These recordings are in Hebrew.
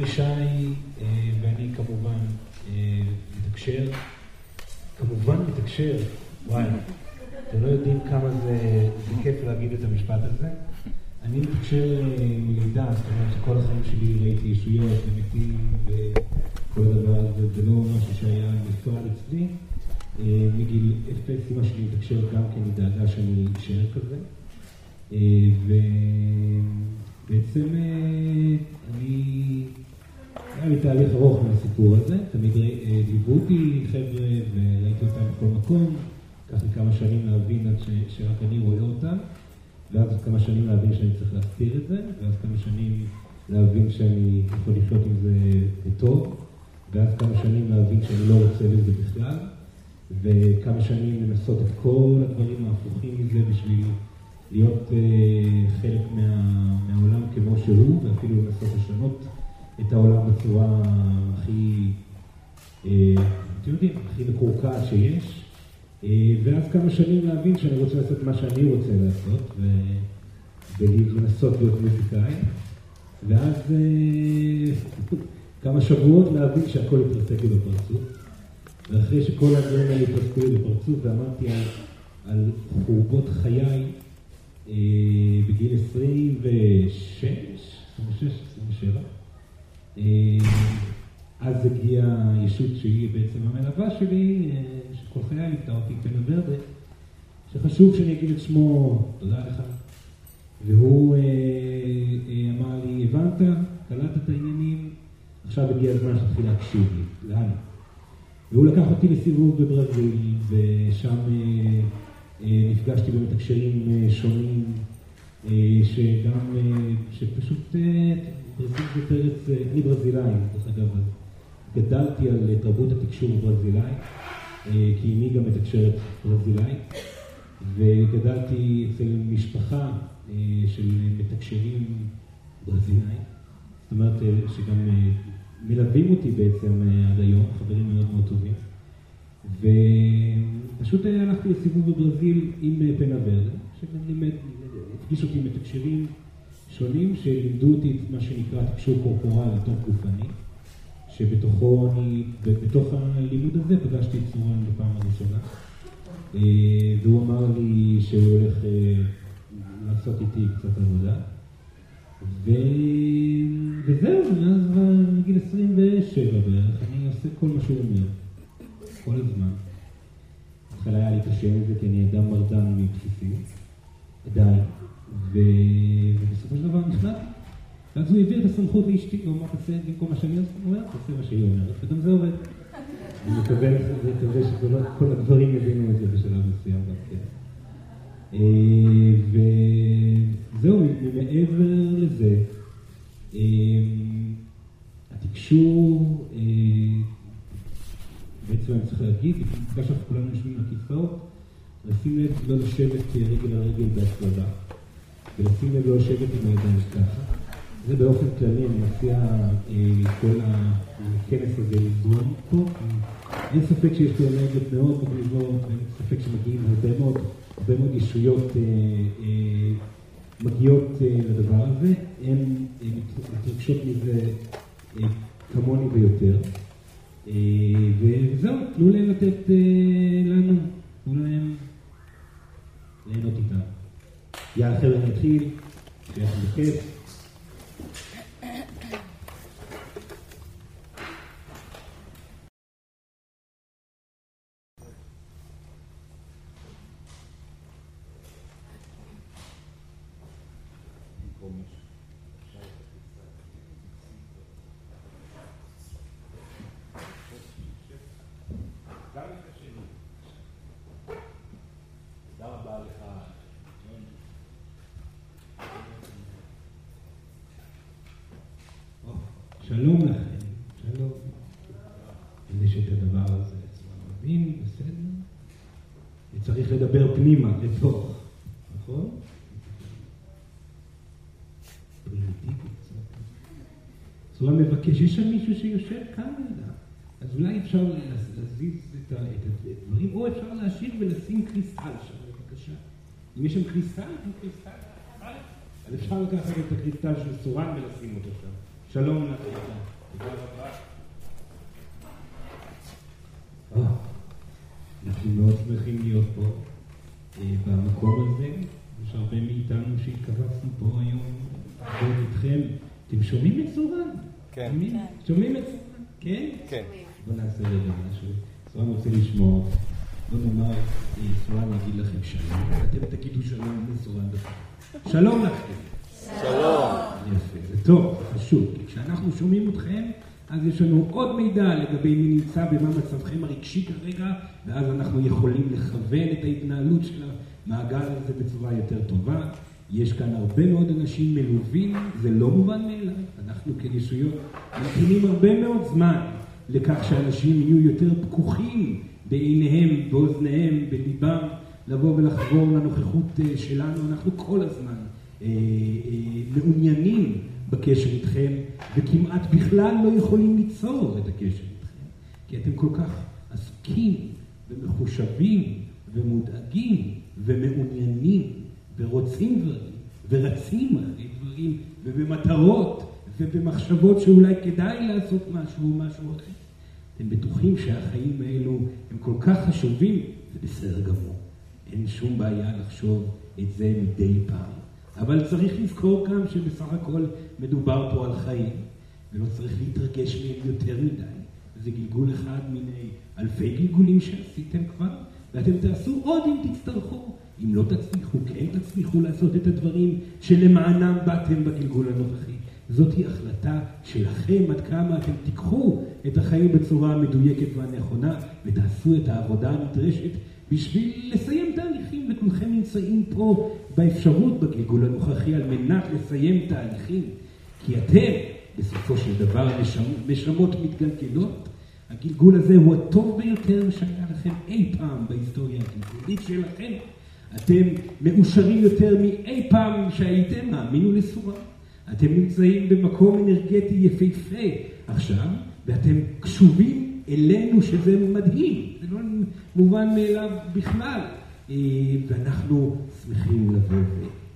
חברי שי ואני כמובן מתקשר, כמובן מתקשר, וואי, אתם לא יודעים כמה זה, זה כיף להגיד את המשפט הזה. אני מתקשר מלידה, זאת אומרת שכל החיים שלי ראיתי ישויות ומתים וכל הדבר הזה, זה לא משהו שהיה נפרד אצלי. מגיל אפס אמא שלי מתקשר גם כן, היא דאגה שאני אשאר כזה. ובעצם אני, היה לי תהליך ארוך מהסיפור הזה, תמיד ליוו אותי חבר'ה וראיתי אותם בכל מקום, לקח לי כמה שנים להבין עד שרק אני רואה אותם, ואז כמה שנים להבין שאני צריך להסתיר את זה, ואז כמה שנים להבין שאני יכול לחיות עם זה בטוב, ואז כמה שנים להבין שאני לא רוצה לזה בכלל, וכמה שנים לנסות את כל הדברים ההפוכים מזה בשביל להיות חלק מה, מהעולם כמו שהוא, ואפילו לנסות לשנות את העולם בצורה הכי, אתם יודעים, הכי מקורקעת שיש. ואז כמה שנים להבין שאני רוצה לעשות מה שאני רוצה לעשות, ולנסות להיות מוזיקאי. ואז כמה שבועות להבין שהכל יתרסק לי בפרצוף. ואחרי שכל הדברים האלה יתרסקו לי בפרצוף, ואמרתי על, על חורבות חיי בגיל 26, 26, 27. אז הגיעה ישות שהיא בעצם המלווה שלי, שכל חיי ליוותה אותי, פנה שחשוב שאני אגיד את שמו, תודה לך. והוא אמר לי, הבנת, קלטת את העניינים, עכשיו הגיע הזמן שתתחיל להקשיב לי, לאן? והוא לקח אותי לסיבוב בברזיל, ושם נפגשתי במתקשרים שונים, שגם, שפשוט, זה פרץ, אני ברזילאי, דרך אגב, גדלתי על תרבות התקשור ברזילאי, כי אמי גם מתקשרת ברזילאי, וגדלתי אצל משפחה של מתקשרים ברזילאי, זאת אומרת שגם מלווים אותי בעצם עד היום, חברים מאוד מאוד טובים. ופשוט הלכתי לסיבוב בברזיל עם פנה ורדה, שלימד, הפגיש אותי מתקשרים שונים, שלימדו אותי את מה שנקרא תקשור קורפורלי, תוך גופני, שבתוכו אני, בתוך הלימוד הזה פגשתי את צורן בפעם הראשונה, והוא אמר לי שהוא הולך לעשות איתי קצת עבודה. ו... וזהו, מאז בגיל 27 בערך, אני עושה כל מה שהוא אומר, כל הזמן. בהתחלה היה לי קשה עם זה, כי אני אדם מרדן מבסיסי, עדיין, ו... ובסופו של דבר נכנעתי. ואז הוא העביר את הסמכות לאשתי, הוא אמר, תעשה במקום מה שאני אומר, תעשה מה שהיא אומרת, וגם זה עובד. אני מקווה שכל הדברים יבינו את זה בשלב מסוים גם כן. וזהו, מעבר לזה, התקשור, בעצם אני צריך להגיד, בגלל שאנחנו כולנו יושבים על כיסאות, לשים לב לא לשבת רגל על רגל בהפרדה, ולשים לב לא לשבת עם הידיים ככה. זה באופן כללי, אני מציע כל הכנס הזה לזרום פה. אין ספק שיש פה אנרגיות מאוד מגניבות, אין ספק שמגיעים הרבה מאוד, הרבה מאוד ישויות מגיעות לדבר הזה, הן מתרגשות מזה כמוני ויותר. וזהו, תנו להם לתת לנו, תנו להם ליהנות איתם. y al decir que es mujer אז הוא מבקש, יש שם מישהו שיושב כאן לידה, אז אולי אפשר להזיז את הדברים, או אפשר להשאיר ולשים קריסטל שם, בבקשה. אם יש שם קריסטל, אין קריסטל, אז אפשר לקחת את הקריסטל של סורן ולשים אותו שם. שלום לכם. תודה רבה. אה, אנחנו מאוד שמחים להיות פה, אה, במקום הזה. יש הרבה מאיתנו שהתקבצנו פה היום לעבוד איתכם. אתם שומעים את? כן. שומעים את סורן? כן? כן. בוא נעשה רגע משהו. סורן רוצה לשמוע. בוא נאמר, אה, סורן יגיד לכם שלום, ואתם תגידו שלום לסורן בכלל. שלום לכם. שלום. יפה, זה טוב, זה חשוב, כי כשאנחנו שומעים אתכם, אז יש לנו עוד מידע לגבי מי נמצא ומה מצבכם הרגשי כרגע, ואז אנחנו יכולים לכוון את ההתנהלות של המעגל הזה בצורה יותר טובה. יש כאן הרבה מאוד אנשים מלווים, זה לא מובן מאליו. אנחנו כישויות ממתינים הרבה מאוד זמן לכך שאנשים יהיו יותר פקוחים בעיניהם, באוזניהם, בליבם, לבוא ולחבור לנוכחות אה, שלנו. אנחנו כל הזמן אה, אה, מעוניינים בקשר איתכם, וכמעט בכלל לא יכולים ליצור את הקשר איתכם, כי אתם כל כך עסוקים ומחושבים ומודאגים ומעוניינים ורוצים דברים ורצים אחרי דברים ובמטרות ובמחשבות שאולי כדאי לעשות משהו או משהו אחר. אתם בטוחים שהחיים האלו הם כל כך חשובים, זה בסדר גמור. אין שום בעיה לחשוב את זה מדי פעם. אבל צריך לזכור גם שבסך הכל מדובר פה על חיים, ולא צריך להתרגש מהם יותר מדי. זה גלגול אחד מיני אלפי גלגולים שעשיתם כבר, ואתם תעשו עוד אם תצטרכו. אם לא תצליחו, כן תצליחו לעשות את הדברים שלמענם באתם בגלגול הנוכחי. זאת היא החלטה שלכם עד כמה אתם תיקחו את החיים בצורה המדויקת והנכונה ותעשו את העבודה הנדרשת בשביל לסיים תהליכים, וכולכם נמצאים פה באפשרות בגלגול הנוכחי על מנת לסיים תהליכים, כי אתם בסופו של דבר נשמות מתגלגלות. הגלגול הזה הוא הטוב ביותר שהיה לכם אי פעם בהיסטוריה הגלגולית שלכם. אתם מאושרים יותר מאי פעם שהייתם, האמינו לסורה. אתם נמצאים במקום אנרגטי יפהפה עכשיו, ואתם קשובים אלינו שזה מדהים, זה לא מובן מאליו בכלל. אה, ואנחנו שמחים לבוא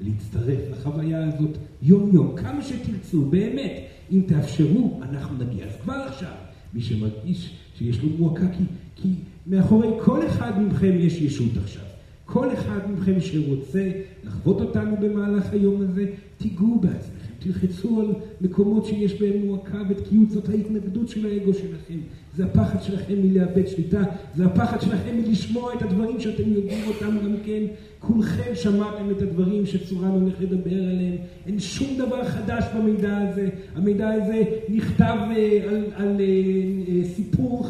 ולהצטרף לחוויה הזאת יום-יום, כמה שתרצו, באמת. אם תאפשרו, אנחנו נגיע. אז כבר עכשיו, מי שמרגיש שיש לו מועקה, כי, כי מאחורי כל אחד מכם יש ישות עכשיו. כל אחד מכם שרוצה לחוות אותנו במהלך היום הזה, תיגעו בעצמכם. תלחצו על מקומות שיש בהם מועקה ותקיעות, זאת ההתנגדות של האגו שלכם. זה הפחד שלכם מלאבד שליטה, זה הפחד שלכם מלשמוע את הדברים שאתם יודעים אותם גם כן. כולכם שמעתם את הדברים שצורן הולך לדבר עליהם. אין שום דבר חדש במידע הזה. המידע הזה נכתב אה, על, על אה, אה, סיפור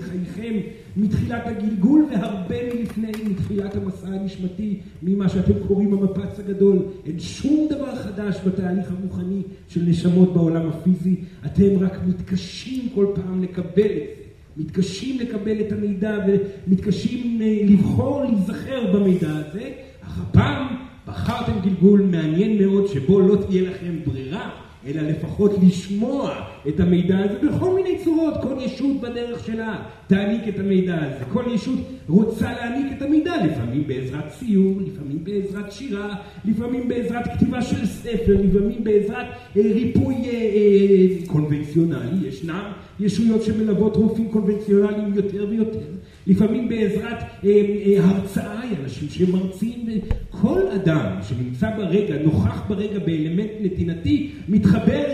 חייכם מתחילת הגלגול והרבה מלפני, מתחילת המסע הנשמתי, ממה שאתם קוראים המפץ הגדול. אין שום דבר חדש בתהליך הרוחני של נשמות בעולם הפיזי. אתם רק מתקשים כל פעם לקבל את זה. מתקשים לקבל את המידע ומתקשים אה, לבחור להיזכר במידע הזה, אך הפעם בחרתם גלגול מעניין מאוד שבו לא תהיה לכם ברירה אלא לפחות לשמוע את המידע הזה בכל מיני צורות. כל ישות בדרך שלה תעניק את המידע הזה. כל ישות רוצה להעניק את המידע, לפעמים בעזרת ציור, לפעמים בעזרת שירה, לפעמים בעזרת כתיבה של ספר, לפעמים בעזרת אה, ריפוי אה, אה, קונבנציונלי. ישנם ישויות שמלוות רופאים קונבנציונליים יותר ויותר. לפעמים בעזרת אה, אה, הרצאה, אנשים שמרצים, כל אדם שנמצא ברגע, נוכח ברגע באלמנט נתינתי, מתחבר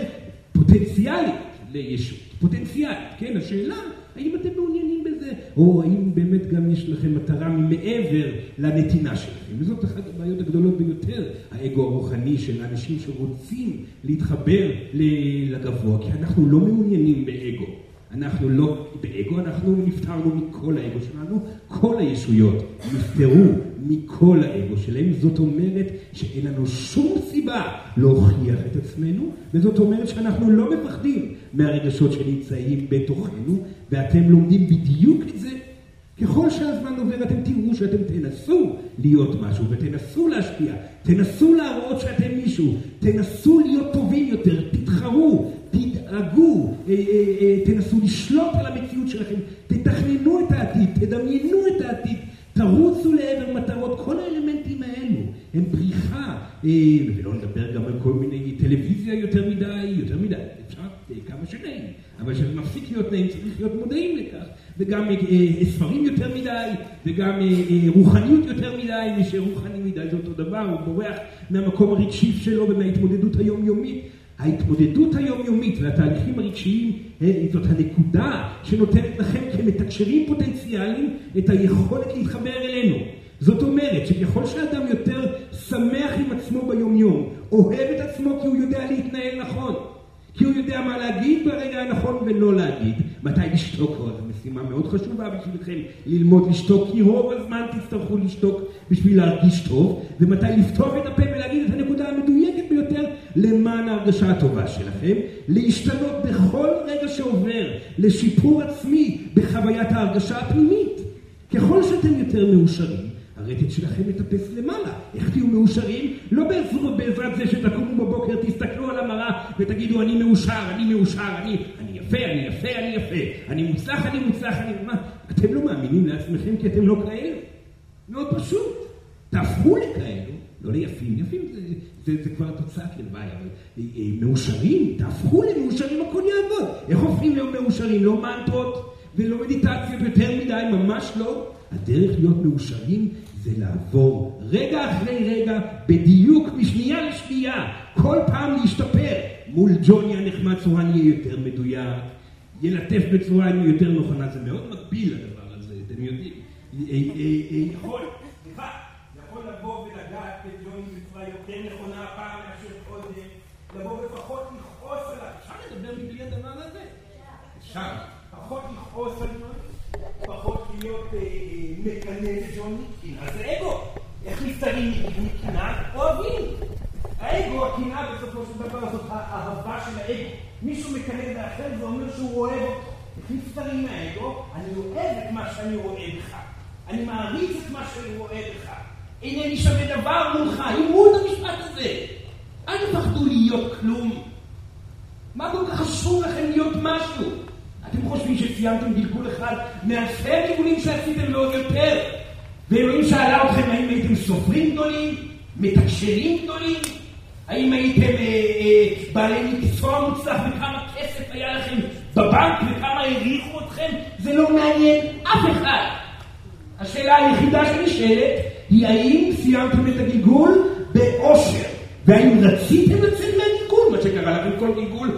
פוטנציאלית לישות, פוטנציאלית, כן? השאלה, האם אתם מעוניינים בזה, או האם באמת גם יש לכם מטרה מעבר לנתינה שלכם. וזאת אחת הבעיות הגדולות ביותר, האגו הרוחני של האנשים שרוצים להתחבר לגבוה, כי אנחנו לא מעוניינים באגו. אנחנו לא באגו, אנחנו נפטרנו מכל האגו שלנו, כל הישויות נפטרו מכל האגו שלהם, זאת אומרת שאין לנו שום סיבה להוכיח את עצמנו, וזאת אומרת שאנחנו לא מפחדים מהרגשות שנמצאים בתוכנו, ואתם לומדים בדיוק את זה. ככל שהזמן עובר אתם תראו שאתם תנסו להיות משהו ותנסו להשפיע, תנסו להראות שאתם מישהו, תנסו להיות טובים יותר, תתחרו, תדאגו, אה, אה, אה, תנסו לשלוט על המציאות שלכם, תתכננו את העתיד, תדמיינו את העתיד, תרוצו לעבר מטרות, כל האלמנטים האלו הם בריחה, ולא נדבר גם על כל מיני טלוויזיה יותר מדי, יותר מדי, אפשר כמה שנעים, אבל כשזה מפסיק להיות נעים צריך להיות מודעים לכך, וגם ספרים יותר מדי, וגם רוחניות יותר מדי, מי שרוחני מדי זה אותו דבר, הוא בורח מהמקום הרגשי שלו ומההתמודדות היומיומית. ההתמודדות היומיומית והתהליכים הרגשיים זאת הנקודה שנותנת לכם כמתקשרים פוטנציאליים את היכולת להתחבר אלינו. זאת אומרת שככל שאדם יותר שמח עם עצמו ביומיום, אוהב את עצמו כי הוא יודע להתנהל נכון, כי הוא יודע מה להגיד ברגע הנכון ולא להגיד, מתי לשתוק, זו משימה מאוד חשובה בשבילכם ללמוד לשתוק, כי רוב הזמן תצטרכו לשתוק בשביל להרגיש טוב, ומתי לפתוח את הפה ולהגיד את הנקודה המדויקת ביותר למען ההרגשה הטובה שלכם, להשתנות בכל רגע שעובר לשיפור עצמי בחוויית ההרגשה הפנימית. ככל שאתם יותר מאושרים, הרטט שלכם מטפס למעלה. איך תהיו מאושרים? לא בעזרת זה שתקומו בבוקר, תסתכלו על המראה ותגידו אני מאושר, אני מאושר, אני, אני יפה, אני יפה, אני יפה, אני מוצלח, אני מוצלח, אני... מה? אתם לא מאמינים לעצמכם כי אתם לא כאלה? מאוד פשוט. תהפכו לכאלו, לא ליפים, יפים זה, זה, זה כבר תוצאת לוואי, אבל אה, אה, מאושרים, תהפכו למאושרים, הכל יעבוד. איך הופכים להיות מאושרים? לא מנטרות ולא מדיטציות יותר מדי, ממש לא. הדרך להיות מאושרים זה לעבור רגע אחרי רגע, בדיוק משנייה לשנייה, כל פעם להשתפר. מול ג'וני הנחמד צורן יהיה יותר מדויק, ילטף בצורה יותר נכונה, זה מאוד מקביל לדבר הזה, אתם יודעים. אה, אה, יכול, סליחה, יכול לבוא ולגעת בג'וני בצורה יותר נכונה הפעם מאשר קודם, לבוא ופחות לכעוס עליו. אפשר לדבר מבלי הדבר הזה? אפשר. פחות לכעוס על ג'וני, פחות להיות מקנא לג'וני, קנאה זה אגו. איך נפטרים מקנאה? אוהבים. האגו, הקנאה בסופו של דבר זאת האהבה של האגו. מישהו מקנא באחר ואומר שהוא אוהב אותו. איך נפטרים מהאגו? אני אוהב את מה שאני רואה בך. אני מעריץ את מה שאני רואה בך. אינני שווה דבר מולך. אמרו את המשפט הזה. אל תפחדו להיות כלום. מה כל כך חשוב לכם להיות משהו? אתם חושבים שסיימתם גלגול אחד מאלפי גלגולים שעשיתם ועוד יותר? ואלוהים שאלה אתכם האם הייתם סופרים גדולים? מתקשרים גדולים? האם הייתם אה, אה, בעלי מקצוע מוצלח וכמה כסף היה לכם בבנק וכמה העריכו אתכם? זה לא מעניין אף אחד. השאלה היחידה שנשאלת היא האם סיימתם את הגלגול באושר? והאם רציתם לצאת מהגלגול? מה שקרה לכם כל גלגול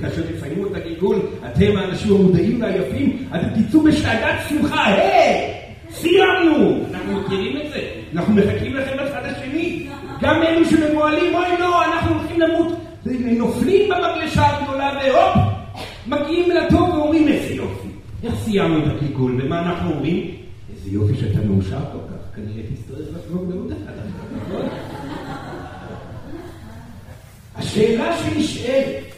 כאשר תסיימו את הגלגול, אתם האנשים המודעים והיפים, אתם תצאו בשאגת שמחה, היי, סיימנו! אנחנו מכירים את זה, אנחנו מחכים לכם בצד השני, גם אלו שממועלים, אוי לא, אנחנו הולכים למות, נופלים במגלשה הגדולה והופ, מגיעים לטוב ואומרים איזה יופי, איך סיימנו את הגלגול, ומה אנחנו אומרים? איזה יופי שאתה מאושר כל כך, כנראה תצטרך לחגוג לעוד אחד, נכון? השאלה שנשאלת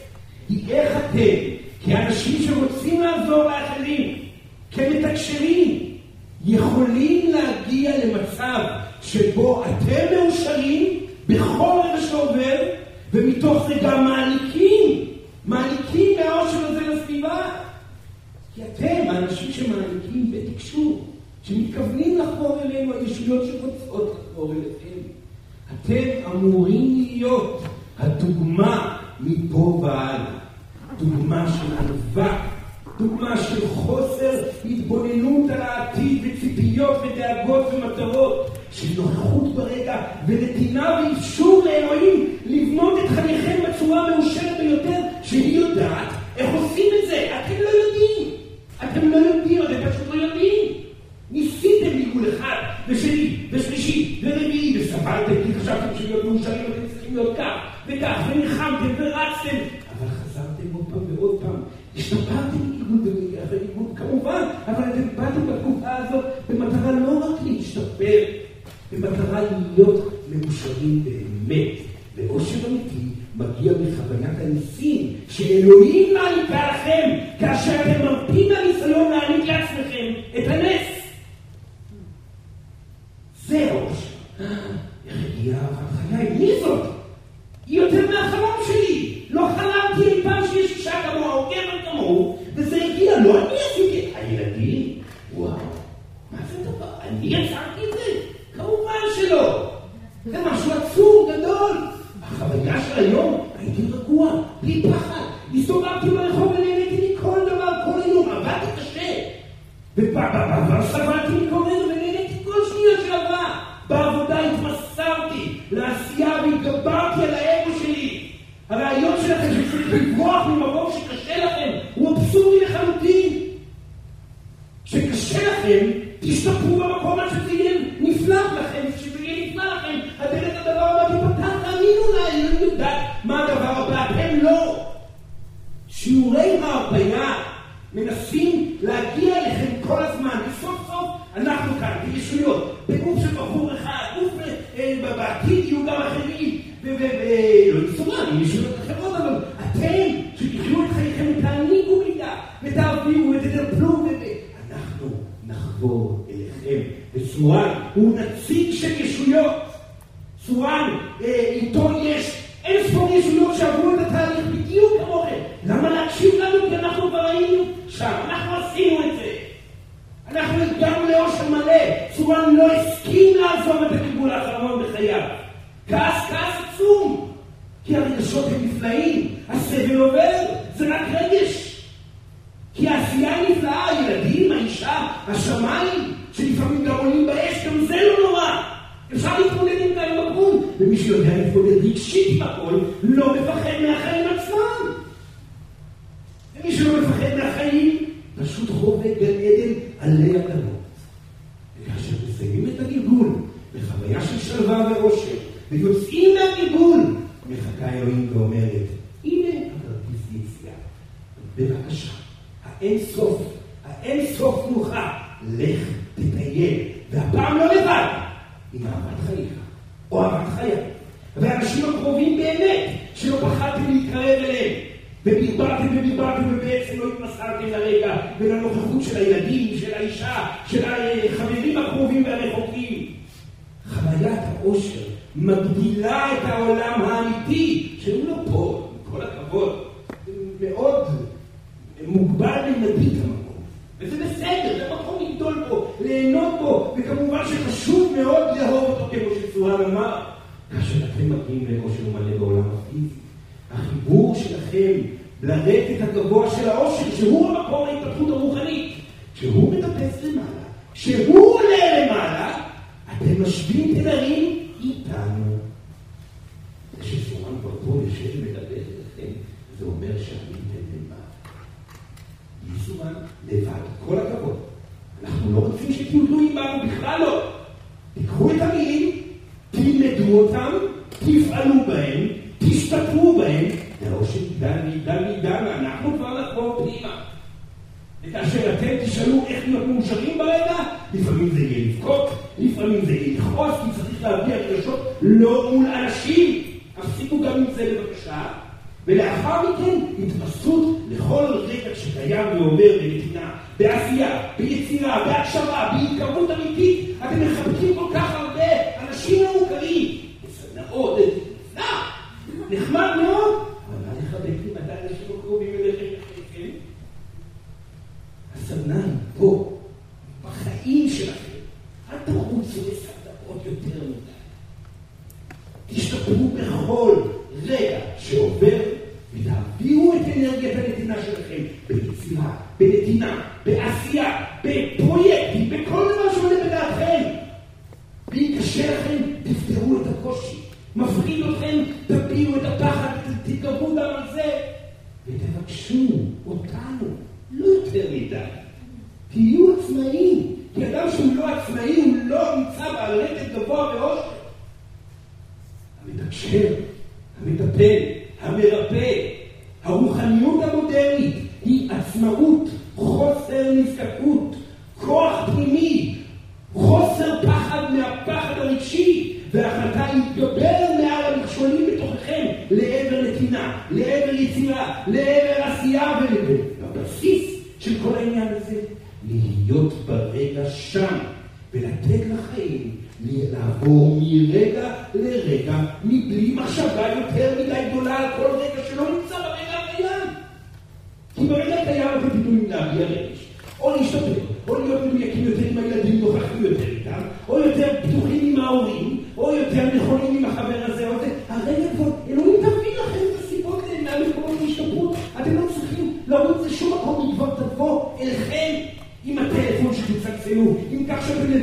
היא איך אתם, כאנשים שרוצים לעזור לאחרים, כמתקשרים, יכולים להגיע למצב שבו אתם מאושרים בכל רגע שעובר, ומתוך זה גם מעניקים, מעניקים מהאושר הזה לסביבה. כי אתם, האנשים שמעניקים בתקשור, שמתכוונים לחבור אלינו, הישויות שרוצות לחבור אליכם, אתם אמורים להיות הדוגמה מפה והלאה, דוגמה של ענווה, דוגמה של חוסר התבוננות על העתיד וציפיות ודאגות ומטרות, של נוכחות ברגע ונתינה ואישור לאלוהים לבנות את חייכם בצורה המאושרת ביותר, שהיא יודעת איך עושים את זה. אתם לא יודעים. אתם לא יודעים, אתם פשוט לא יודעים. ניסיתם גלגול אחד, ושני, ושלישי, ורביעי, וסבלתם כי חשבתם שלהיות מאושרים אתם צריכים להיות כך. וכך, ונלחמתם ורצתם, אבל חזרתם עוד פעם ועוד פעם. השתפרתם מאיגוד אחרי איגוד, כמובן, אבל אתם באתם בתקופה הזאת במטרה לא רק להשתפר, במטרה להיות מאושרים באמת. ואושר אמיתי מגיע מחוויית הניסים שאלוהים מעניקה לכם כאשר אתם מרפים מהניסיון להעניק לעצמכם את הנס. זה אושר. איך הגיעה חיי? מי זאת? יותר מהחלום שלי. לא חלמתי אי פעם שיש אישה כמוה או גבר כמוהו, וזה הגיע, לא אני עשיתי את הילדים. וואו, מה זה דבר? אני יצרתי את זה? כמובן שלא. זה משהו עצום, גדול. החוויה של היום, הייתי רגוע, בלי פחד. הסתובבתי ברחוב ונהניתי מכל דבר, כל היום, עבדתי קשה. ובעבר סבלתי מכל דבר before שלווה ואושר, ויוצאים מהגיבול, מחכה אלוהים ואומרת, הנה הכרטיס יציאה. בבקשה, האין סוף, האין סוף נוחה, לך תטייל, והפעם לא לבד, עם אהבת חייך, או אהבת חייה. והאנשים הקרובים באמת, שלא פחדתם להתקרב אליהם. ודיברתם ודיברתם ובעצם לא התמסרתם לרגע ולנוכחות של הילדים מגדילה את העולם וגם ואומר ונתינה, בעשייה, ביצירה, בהגשמה, בהתקרבות אמיתית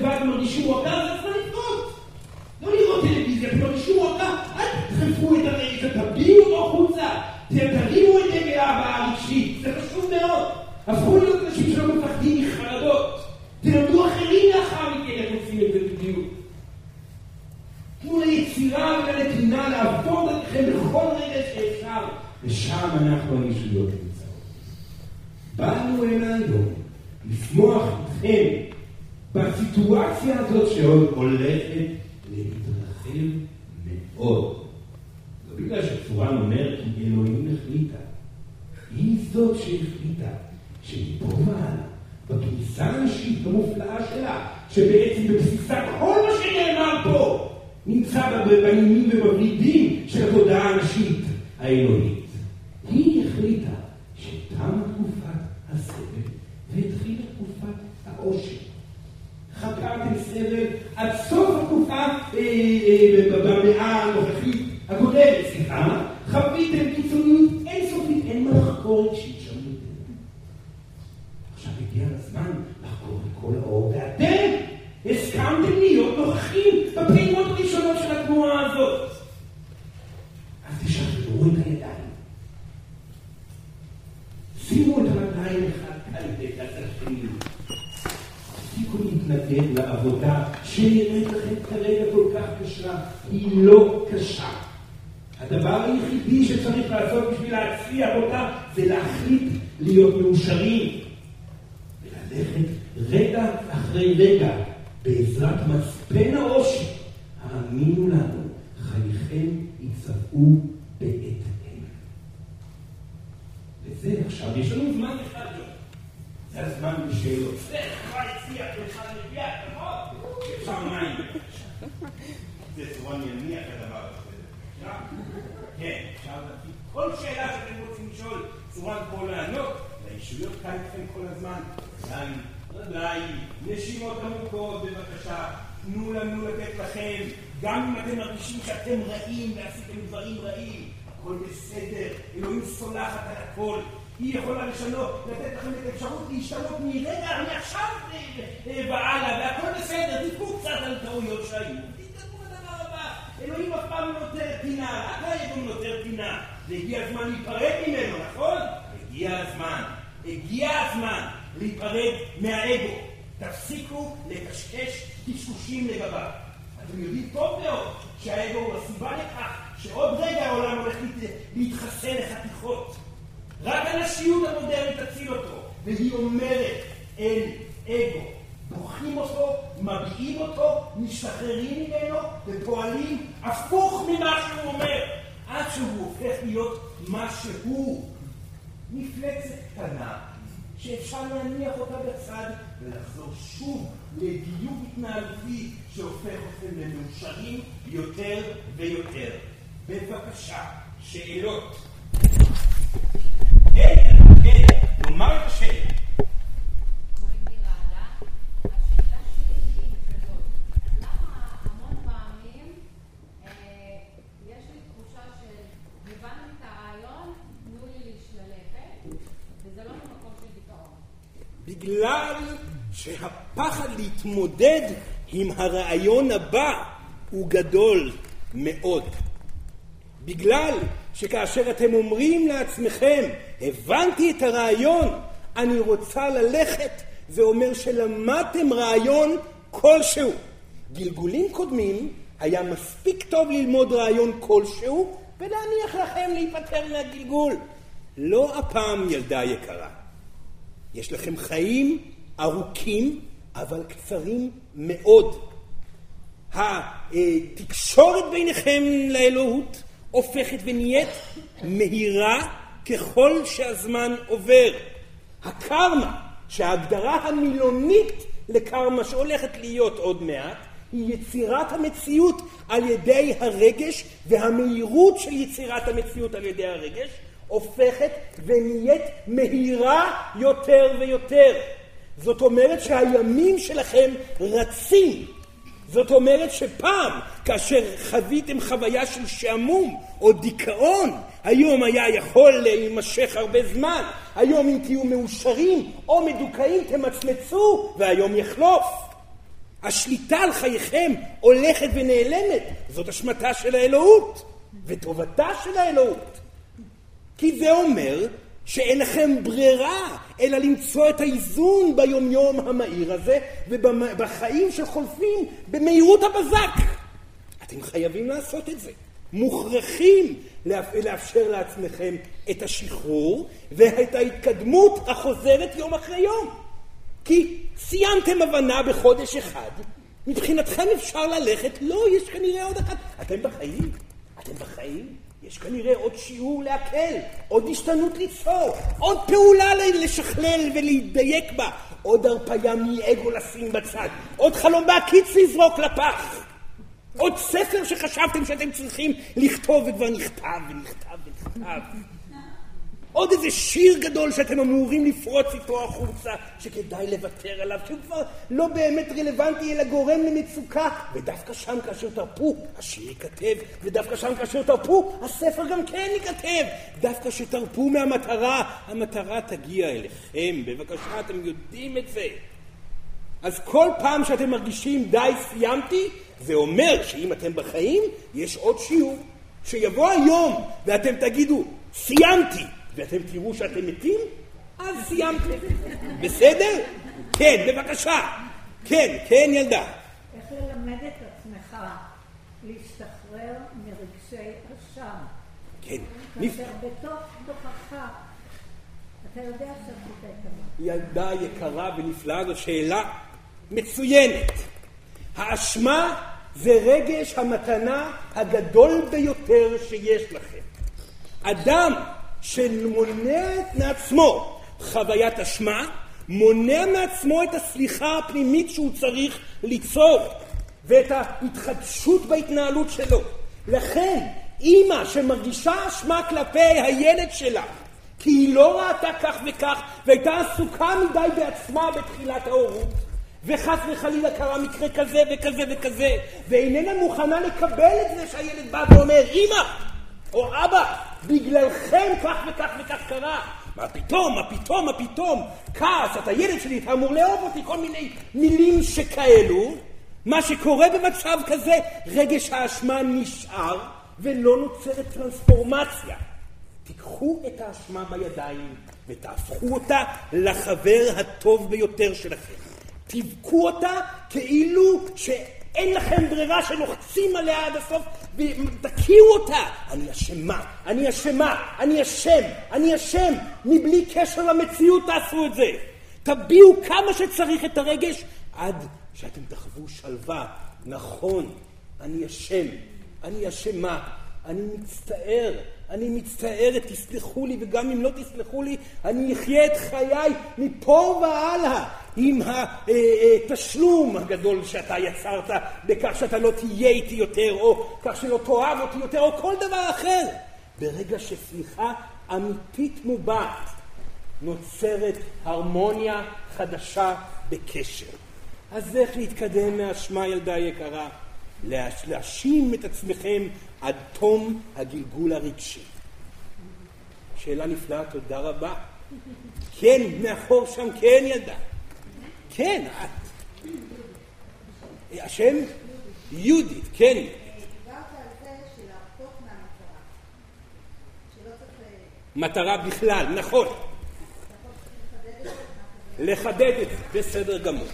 כך שאתם לבד מרגישים מועקה, זה צריך לקרות. לא לראות טלוויזיה, אתם מרגישים מועקה, אל תדחפו את הרגש, תביאו אותו החוצה, תרימו את דגל האהבה הרגשית, זה חשוב מאוד. הפכו להיות אנשים שלא מפחדים מחרדות. תלמדו אחרים לאחר מכן איך עושים את זה בדיוק. תנו ליצירה ולנתינה לעבוד אתכם בכל רגע שאפשר, ושם אנחנו הישויות נמצאות. באנו הנה היום לשמוח איתכם בסיטואציה הזאת שעוד הולכת להתרחב מאוד. לא בגלל שצורן אומר כי אלוהים החליטה. היא זאת שהחליטה שמפה מעלה, בכניסה הנשית המופלאה שלה, שבעצם בבסיסה כל מה שנאמר פה נמצא באיומים ובוורידים של התודעה הנשית האלוהית. היא החליטה שתמה תקופת הסבל והתחילה תקופת העושר. חקרתם סבל עד סוף התקופה אה, אה, במאה הנוכחית הקודמת, סליחה, חוויתם קיצוניות אינסופית, אין מה לחקור שישמעו את זה. עכשיו הגיע הזמן לחקור את כל האור, ואתם הסכמתם להיות נוכחים בפעימות הראשונות של התנועה הזאת. אז תשחררו את הידיים. שימו את הרגליים אחד על בית השני. תפסיקו להתנגד לעבודה שנראית לכם כרגע כל כך קשה. היא לא קשה. הדבר היחידי שצריך לעשות בשביל להצליח אותה זה להחליט להיות מאושרים וללכת רגע אחרי רגע בעזרת מצפן העושר. האמינו לנו, חייכם יצבעו בהתאם. וזה עכשיו, יש לנו זמן אחד זה הזמן בשאלות. זה כבר הצליח לך לביאה, נכון? אפשר מים. זה צורון יניח הדבר הזה. כן, אפשר להביא כל שאלה שאתם רוצים לשאול, צורן פה לענות, לישויות כאן איתכם כל הזמן. רגליים, רגליים, נשימות עמוקות בבקשה, תנו לנו לתת לכם, גם אם אתם מרגישים שאתם רעים ועשיתם דברים רעים, הכל בסדר, אלוהים סולחת על הכל. היא יכולה לשנות, לתת לכם את האפשרות להשתנות מרגע, מעכשיו והלאה, והכל בסדר, תקחו קצת על טעויות שהיו. תתקדמו לדבר הבא. אלוהים אף פעם לא נותר פינה, רק האגו נותר פינה. והגיע הזמן להיפרד ממנו, נכון? הגיע הזמן. הגיע הזמן להיפרד מהאגו. תפסיקו לקשקש קשקושים לגביו. אתם יודעים טוב מאוד שהאגו הוא הסיבה לכך שעוד רגע העולם הולך להתחסן לחתיכות. רק הנשיות המודרנית תציל אותו, והיא אומרת אין אגו. בוחרים אותו, מביעים אותו, משתחררים ממנו ופועלים הפוך ממה שהוא אומר, עד שהוא הופך להיות מה שהוא. מפלצת קטנה שאפשר להניח אותה בצד ולחזור שוב לדיוק התנהלותי שהופך אתכם למאושרים יותר ויותר. בבקשה, שאלות. כן, נאמר את השאלה. בגלל שהפחד להתמודד עם הרעיון הבא הוא גדול מאוד. בגלל שכאשר אתם אומרים לעצמכם, הבנתי את הרעיון, אני רוצה ללכת, זה אומר שלמדתם רעיון כלשהו. גלגולים קודמים היה מספיק טוב ללמוד רעיון כלשהו ולהניח לכם להיפטר מהגלגול. לא הפעם, ילדה יקרה. יש לכם חיים ארוכים, אבל קצרים מאוד. התקשורת ביניכם לאלוהות הופכת ונהיית מהירה ככל שהזמן עובר. הקרמה, שההגדרה המילונית לקרמה שהולכת להיות עוד מעט, היא יצירת המציאות על ידי הרגש והמהירות של יצירת המציאות על ידי הרגש הופכת ונהיית מהירה יותר ויותר. זאת אומרת שהימים שלכם רצים. זאת אומרת שפעם, כאשר חוויתם חוויה של שעמום או דיכאון, היום היה יכול להימשך הרבה זמן. היום אם תהיו מאושרים או מדוכאים תמצמצו, והיום יחלוף. השליטה על חייכם הולכת ונעלמת. זאת אשמתה של האלוהות, וטובתה של האלוהות. כי זה אומר שאין לכם ברירה אלא למצוא את האיזון ביומיום המהיר הזה ובחיים שחולפים במהירות הבזק. אתם חייבים לעשות את זה. מוכרחים לאפשר לעצמכם את השחרור ואת ההתקדמות החוזרת יום אחרי יום. כי סיימתם הבנה בחודש אחד, מבחינתכם אפשר ללכת, לא, יש כנראה עוד אחת. אתם בחיים? אתם בחיים? יש כנראה עוד שיעור להקל, עוד השתנות ליצור, עוד פעולה לשכלל ולהתדייק בה, עוד הרפאיה מאגו לשים בצד, עוד חלום בהקיץ לזרוק לפח, עוד ספר שחשבתם שאתם צריכים לכתוב וכבר נכתב ונכתב ונכתב. עוד איזה שיר גדול שאתם אמורים לפרוץ איתו החוצה, שכדאי לוותר עליו, שהוא כבר לא באמת רלוונטי, אלא גורם למצוקה. ודווקא שם כאשר תרפו, השיר ייכתב, ודווקא שם כאשר תרפו, הספר גם כן ייכתב. דווקא שתרפו מהמטרה, המטרה תגיע אליכם. בבקשה, אתם יודעים את זה. אז כל פעם שאתם מרגישים די סיימתי, זה אומר שאם אתם בחיים, יש עוד שיעור. שיבוא היום ואתם תגידו, סיימתי, ואתם תראו שאתם מתים, אז סיימתם. בסדר? כן, בבקשה. כן, כן, ילדה. איך ללמד את עצמך להשתחרר מרגשי אשם? כן. כאשר בתוך תוכך אתה יודע שעשית את. ילדה יקרה ונפלאה, זו שאלה מצוינת. האשמה זה רגש המתנה הגדול ביותר שיש לכם. אדם שמונע מעצמו חוויית אשמה, מונע מעצמו את הסליחה הפנימית שהוא צריך ליצור ואת ההתחדשות בהתנהלות שלו. לכן, אימא שמרגישה אשמה כלפי הילד שלה, כי היא לא ראתה כך וכך והייתה עסוקה מדי בעצמה בתחילת ההורות, וחס וחלילה קרה מקרה כזה וכזה וכזה, ואיננה מוכנה לקבל את זה שהילד בא ואומר, אמא או אבא, בגללכם כך וכך וכך קרה. מה פתאום, מה פתאום, מה פתאום? כעס, אתה ילד שלי, אתה אמור לאהוב אותי, כל מיני מילים שכאלו. מה שקורה במצב כזה, רגש האשמה נשאר ולא נוצרת טרנספורמציה. תיקחו את האשמה בידיים ותהפכו אותה לחבר הטוב ביותר שלכם. תבכו אותה כאילו שאין לכם ברירה שלוחצים עליה עד הסוף ותכירו אותה. אני אשמה, אני אשמה, אני אשם, אני אשם. מבלי קשר למציאות תעשו את זה. תביעו כמה שצריך את הרגש עד שאתם תחוו שלווה. נכון, אני אשם, אני אשמה, אני מצטער, אני מצטערת, תסלחו לי, וגם אם לא תסלחו לי, אני אחיה את חיי מפה והלאה עם התשלום הגדול שאתה יצרת בכך שאתה לא תהיה איתי יותר, או כך שלא תאהב אותי יותר, או כל דבר אחר. ברגע שסליחה אמיתית מובעת, נוצרת הרמוניה חדשה בקשר. אז איך להתקדם מהאשמה, ילדה יקרה? להאשים את עצמכם עד תום הגלגול הרגשי. שאלה נפלאה, תודה רבה. כן, מאחור שם, כן ילדה. כן, את. השם? יהודית, כן. מטרה בכלל, נכון. לחדד את זה, בסדר גמור.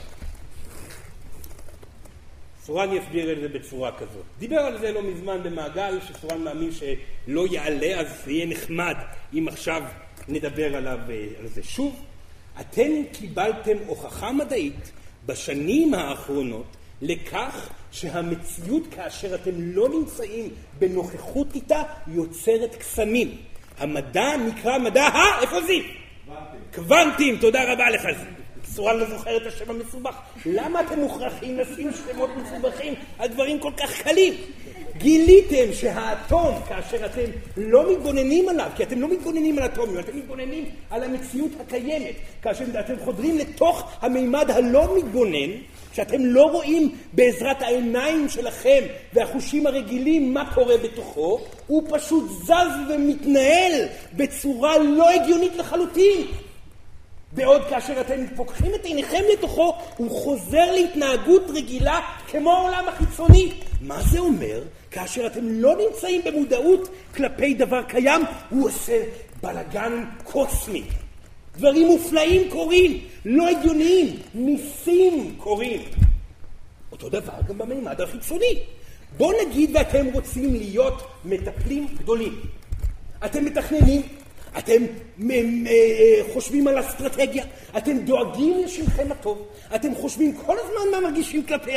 סורן יסביר את זה בצורה כזאת. דיבר על זה לא מזמן במעגל, שסורן מאמין שלא יעלה, אז זה יהיה נחמד אם עכשיו נדבר עליו, אה, על זה שוב. אתם קיבלתם הוכחה מדעית בשנים האחרונות לכך שהמציאות כאשר אתם לא נמצאים בנוכחות איתה יוצרת קסמים. המדע נקרא מדע ה... איפה זיו? קוונטים, תודה רבה לך זיו. סורן לא זוכר את השם המסובך. למה אתם מוכרחים לשים שמות מסובכים על דברים כל כך קלים? גיליתם שהאטום, כאשר אתם לא מתבוננים עליו, כי אתם לא מתבוננים על אטומים, אתם מתבוננים על המציאות הקיימת, כאשר אתם חודרים לתוך המימד הלא מתבונן, שאתם לא רואים בעזרת העיניים שלכם והחושים הרגילים מה קורה בתוכו, הוא פשוט זז ומתנהל בצורה לא הגיונית לחלוטין. בעוד כאשר אתם פוקחים את עיניכם לתוכו, הוא חוזר להתנהגות רגילה כמו העולם החיצוני. מה זה אומר? כאשר אתם לא נמצאים במודעות כלפי דבר קיים, הוא עושה בלאגן קוסמי. דברים מופלאים קורים, לא הגיוניים, ניסים קורים. אותו דבר גם במימד החיצוני. בואו נגיד ואתם רוצים להיות מטפלים גדולים. אתם מתכננים, אתם חושבים על אסטרטגיה, אתם דואגים לשמכם הטוב, אתם חושבים כל הזמן מה מרגישים כלפי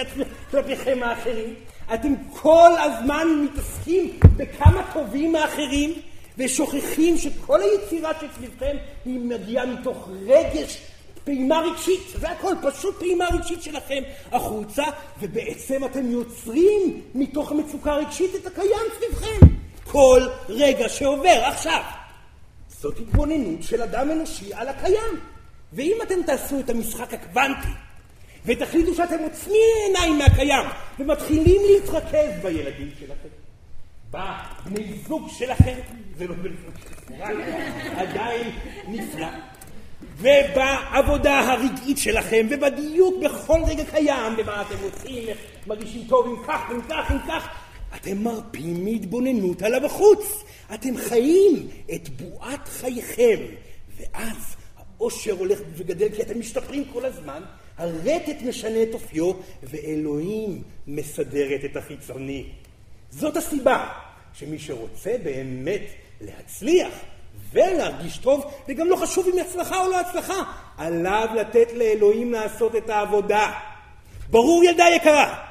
כלפיכם האחרים, אתם כל הזמן מתעסקים בכמה טובים האחרים, ושוכחים שכל היצירה שסביבכם היא מגיעה מתוך רגש, פעימה רגשית, זה הכל, פשוט פעימה רגשית שלכם החוצה, ובעצם אתם יוצרים מתוך המצוקה הרגשית את הקיים סביבכם. כל רגע שעובר. עכשיו. זאת התבוננות של אדם אנושי על הקיים. ואם אתם תעשו את המשחק הקוונטי, ותחליטו שאתם עוצמים עיניים מהקיים, ומתחילים להתרכז בילדים שלכם, בבני זוג שלכם, זה לא בני זוג עדיין נפלא, ובעבודה הרגעית שלכם, ובדיוק בכל רגע קיים, במה אתם רוצים, מרגישים טוב עם כך, עם כך, עם כך, אתם מרפים מהתבוננות על הבחוץ. אתם חיים את בועת חייכם, ואז העושר הולך וגדל כי אתם משתפרים כל הזמן, הרטט משנה את אופיו, ואלוהים מסדרת את החיצוני. זאת הסיבה שמי שרוצה באמת להצליח ולהרגיש טוב, וגם לא חשוב אם הצלחה או לא הצלחה, עליו לתת לאלוהים לעשות את העבודה. ברור ילדה יקרה,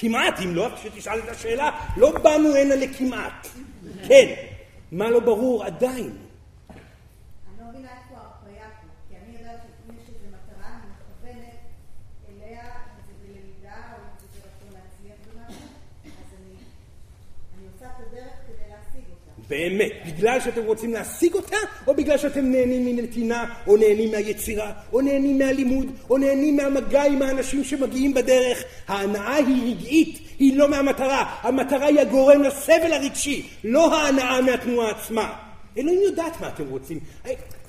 כמעט, אם לא, כשתשאל את השאלה, לא באנו הנה לכמעט. כן, מה לא ברור עדיין? באמת, בגלל שאתם רוצים להשיג אותה, או בגלל שאתם נהנים מנתינה, או נהנים מהיצירה, או נהנים מהלימוד, או נהנים מהמגע עם האנשים שמגיעים בדרך. ההנאה היא רגעית, היא לא מהמטרה. המטרה היא הגורם לסבל הרגשי, לא ההנאה מהתנועה עצמה. אלוהים יודעת מה אתם רוצים.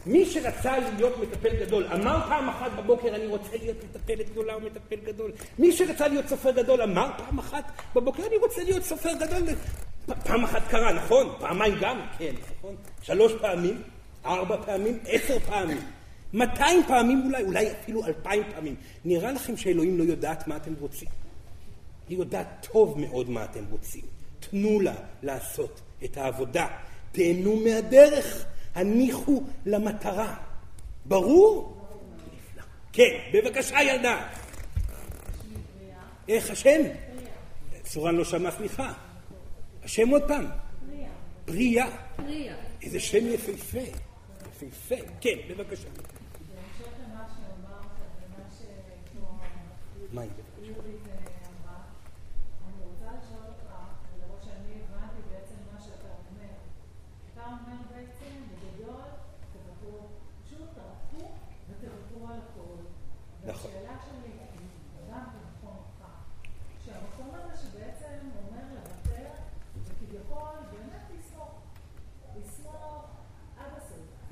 מי שרצה להיות מטפל גדול, אמר פעם אחת בבוקר אני רוצה להיות מטפלת גדולה או מטפל גדול. מי שרצה להיות סופר גדול אמר פעם אחת בבוקר אני רוצה להיות סופר גדול. פעם אחת קרה, נכון? פעמיים גם? כן, נכון? שלוש פעמים, ארבע פעמים, עשר פעמים. מאתיים פעמים אולי, אולי אפילו אלפיים פעמים. נראה לכם שאלוהים לא יודעת מה אתם רוצים? היא יודעת טוב מאוד מה אתם רוצים. תנו לה לעשות את העבודה. תהנו מהדרך. הניחו למטרה. ברור? נפלא. כן, בבקשה ילדה. איך השם? צורן לא שמע סליחה. השם עוד פעם. פריה. פריה. איזה שם יפהפה. יפהפה. כן, בבקשה. מה היא? נכון.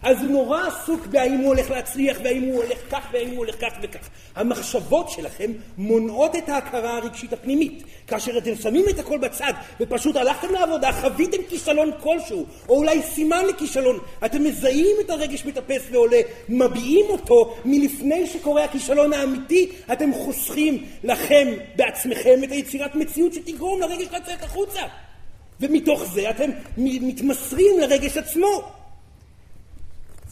אז הוא נורא עסוק בהאם הוא הולך להצליח, והאם הוא הולך כך, והאם הוא הולך כך וכך. המחשבות שלכם מונעות את ההכרה הרגשית הפנימית. כאשר אתם שמים את הכל בצד, ופשוט הלכתם לעבודה, חוויתם כישלון כלשהו, או אולי סימן לכישלון, אתם מזהים את הרגש מטפס ועולה, מביעים אותו מלפני שקורה הכישלון האמיתי, אתם חוסכים לכם בעצמכם את היצירת מציאות שתגרום לרגש לצאת החוצה. ומתוך זה אתם מתמסרים לרגש עצמו.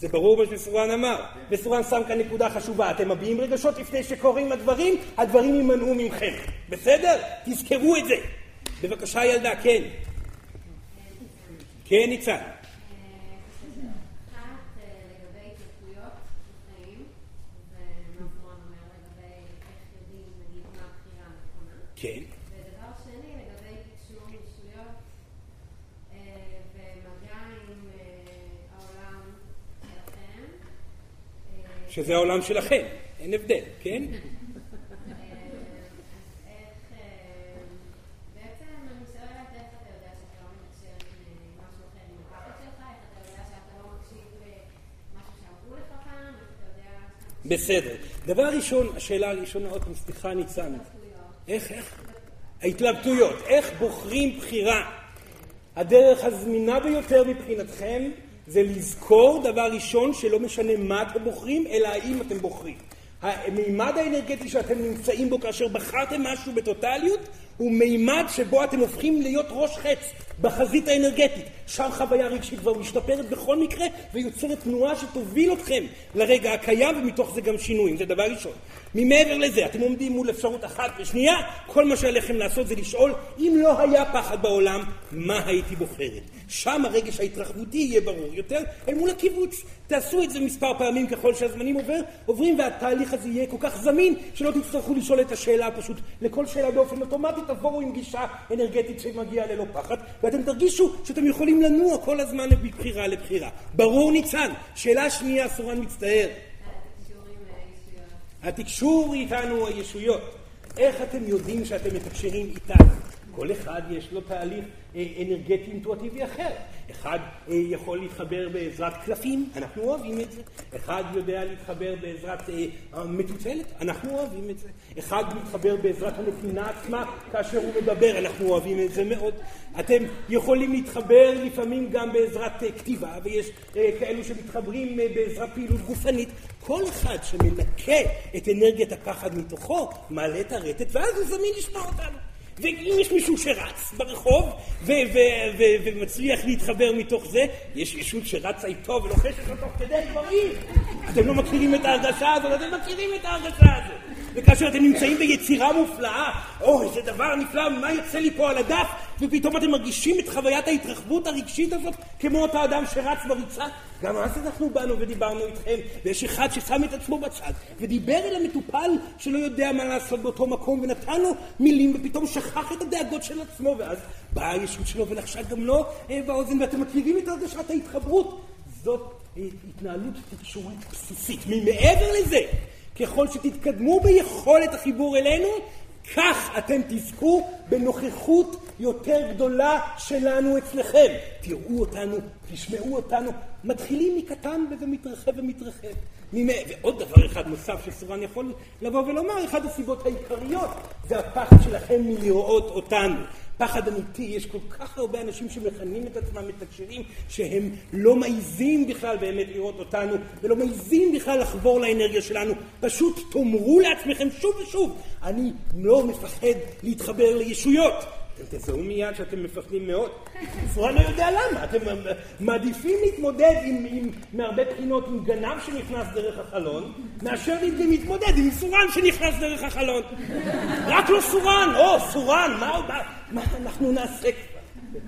זה ברור מה שסורן אמר, וסורן שם כאן נקודה חשובה, אתם מביעים רגשות לפני שקורים הדברים, הדברים יימנעו ממכם, בסדר? תזכרו את זה. בבקשה ילדה, כן. כן ניצן. כן. ודבר שני, לגבי תקשור ישויות ומגע עם העולם שלכם. שזה העולם שלכם, אין הבדל, כן? אז איך, בעצם אני שואלת איך אתה יודע שאתה לא מתקשר עם משהו אחר עם הפחד שלך, איך אתה יודע שאתה לא מקשיב למשהו שאמרו לך פעם, איך אתה יודע... בסדר. דבר ראשון, השאלה הראשונה, עוד פעם, סליחה ניצן. איך, איך? ההתלבטויות. איך בוחרים בחירה? הדרך הזמינה ביותר מבחינתכם זה לזכור דבר ראשון שלא משנה מה אתם בוחרים, אלא האם אתם בוחרים. המימד האנרגטי שאתם נמצאים בו כאשר בחרתם משהו בטוטליות הוא מימד שבו אתם הופכים להיות ראש חץ בחזית האנרגטית. שם חוויה רגשית כבר משתפרת בכל מקרה ויוצרת תנועה שתוביל אתכם לרגע הקיים ומתוך זה גם שינויים, זה דבר ראשון. ממעבר לזה, אתם עומדים מול אפשרות אחת ושנייה, כל מה שעליכם לעשות זה לשאול, אם לא היה פחד בעולם, מה הייתי בוחרת? שם הרגש ההתרחבותי יהיה ברור יותר אל מול הקיבוץ. תעשו את זה מספר פעמים ככל שהזמנים עובר, עוברים והתהליך הזה יהיה כל כך זמין שלא תצטרכו לשאול את השאלה פשוט לכל שאלה באופן אוטומטי תבואו עם גישה אנרגטית שמגיעה ללא פחד ואתם תרגישו שאתם יכולים לנוע כל הזמן מבחירה לבחירה. ברור ניצן. שאלה שנייה, סורן מצטער. התקשור איתנו הישויות. איך אתם יודעים שאתם מתקשרים איתנו? כל אחד יש לו תהליך אה, אנרגטי אינטואטיבי אחר. אחד אה, יכול להתחבר בעזרת קלפים, אנחנו אוהבים את זה. אחד יודע להתחבר בעזרת אה, המטוטלת, אנחנו אוהבים את זה. אחד מתחבר בעזרת הנתינה עצמה כאשר הוא מדבר, אנחנו אוהבים את זה מאוד. אתם יכולים להתחבר לפעמים גם בעזרת כתיבה, ויש כאלו שמתחברים בעזרת פעילות גופנית. כל אחד שמנקה את אנרגיית הפחד מתוכו, מעלה את הרטט, ואז הוא זמין לשמוע אותנו. ואם יש מישהו שרץ ברחוב ומצליח להתחבר מתוך זה, יש ישות שרצה איתו ולוחשת לו תוך כדי דברים. אתם לא מכירים את ההרגשה הזאת, אתם מכירים את ההרגשה הזאת. וכאשר אתם נמצאים ביצירה מופלאה, אוי, זה דבר נפלא, מה יוצא לי פה על הדף? ופתאום אתם מרגישים את חוויית ההתרחבות הרגשית הזאת, כמו אותו אדם שרץ בריצה. גם אז אנחנו באנו ודיברנו איתכם, ויש אחד ששם את עצמו בצד, ודיבר אל המטופל שלא יודע מה לעשות באותו מקום, ונתן לו מילים, ופתאום שכח את הדאגות של עצמו, ואז באה הישות שלו ולחשה גם לו אה, באוזן, ואתם מכירים את הרגשת ההתחברות. זאת התנהלות תקשורית בסיסית. ממעבר לזה, ככל שתתקדמו ביכולת החיבור אלינו, כך אתם תזכו בנוכחות יותר גדולה שלנו אצלכם. תראו אותנו, תשמעו אותנו, מתחילים מקטן וזה מתרחב ומתרחב. ועוד דבר אחד נוסף שסורן יכול לבוא ולומר, אחת הסיבות העיקריות זה הפחד שלכם מלראות אותנו. פחד אמיתי, יש כל כך הרבה אנשים שמכנים את עצמם מתקשרים שהם לא מעיזים בכלל באמת לראות אותנו ולא מעיזים בכלל לחבור לאנרגיה שלנו. פשוט תאמרו לעצמכם שוב ושוב, אני לא מפחד להתחבר לישויות. אתם תזהו מיד שאתם מפחדים מאוד. סורן לא יודע למה, אתם מעדיפים להתמודד עם, עם, מהרבה בחינות עם גנב שנכנס דרך החלון, מאשר להתמודד עם סורן שנכנס דרך החלון. רק לא סורן, או סורן, מה, מה, מה אנחנו נעשה?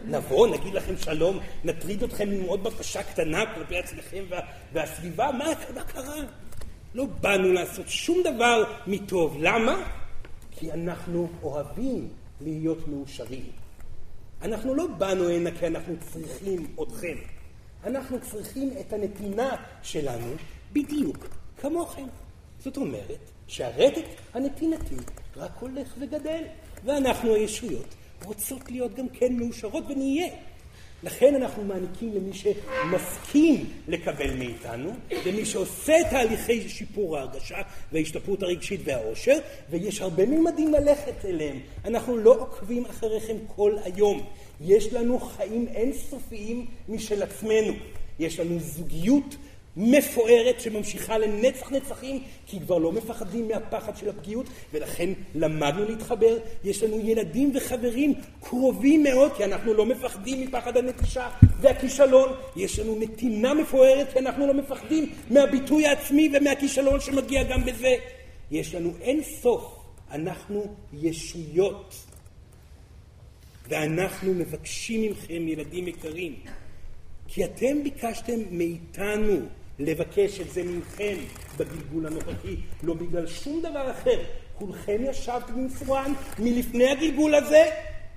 נבוא, נגיד לכם שלום, נטריד אתכם עם עוד בקשה קטנה כלפי עצמכם וה, והסביבה, מה, מה קרה? לא באנו לעשות שום דבר מטוב. למה? כי אנחנו אוהבים להיות מאושרים. אנחנו לא באנו הנה כי אנחנו צריכים אתכם. אנחנו צריכים את הנתינה שלנו בדיוק כמוכם. זאת אומרת שהרטט הנתינתי רק הולך וגדל, ואנחנו הישויות רוצות להיות גם כן מאושרות ונהיה. לכן אנחנו מעניקים למי שמסכים לקבל מאיתנו, למי שעושה תהליכי שיפור ההרגשה וההשתפרות הרגשית והאושר, ויש הרבה ממדים ללכת אליהם. אנחנו לא עוקבים אחריכם כל היום. יש לנו חיים אינסופיים משל עצמנו. יש לנו זוגיות מפוארת שממשיכה לנצח נצחים, כי כבר לא מפחדים מהפחד של הפגיעות, ולכן למדנו להתחבר. יש לנו ילדים וחברים קרובים מאוד, כי אנחנו לא מפחדים מפחד הנטישה והכישלון. יש לנו נתינה מפוארת, כי אנחנו לא מפחדים מהביטוי העצמי ומהכישלון שמגיע גם בזה. יש לנו אין סוף, אנחנו ישויות. ואנחנו מבקשים מכם, ילדים יקרים, כי אתם ביקשתם מאיתנו לבקש את זה מכם בגלגול הנוכחי, לא בגלל שום דבר אחר. כולכם ישבתם עם סורן מלפני הגלגול הזה